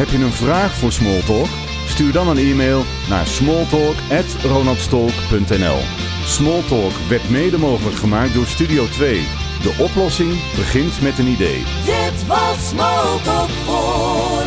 Heb je een vraag voor Smalltalk? Stuur dan een e-mail naar smalltalk@ronaldstolk.nl. Smalltalk werd mede mogelijk gemaakt door Studio 2. De oplossing begint met een idee. Dit was Smalltalk voor.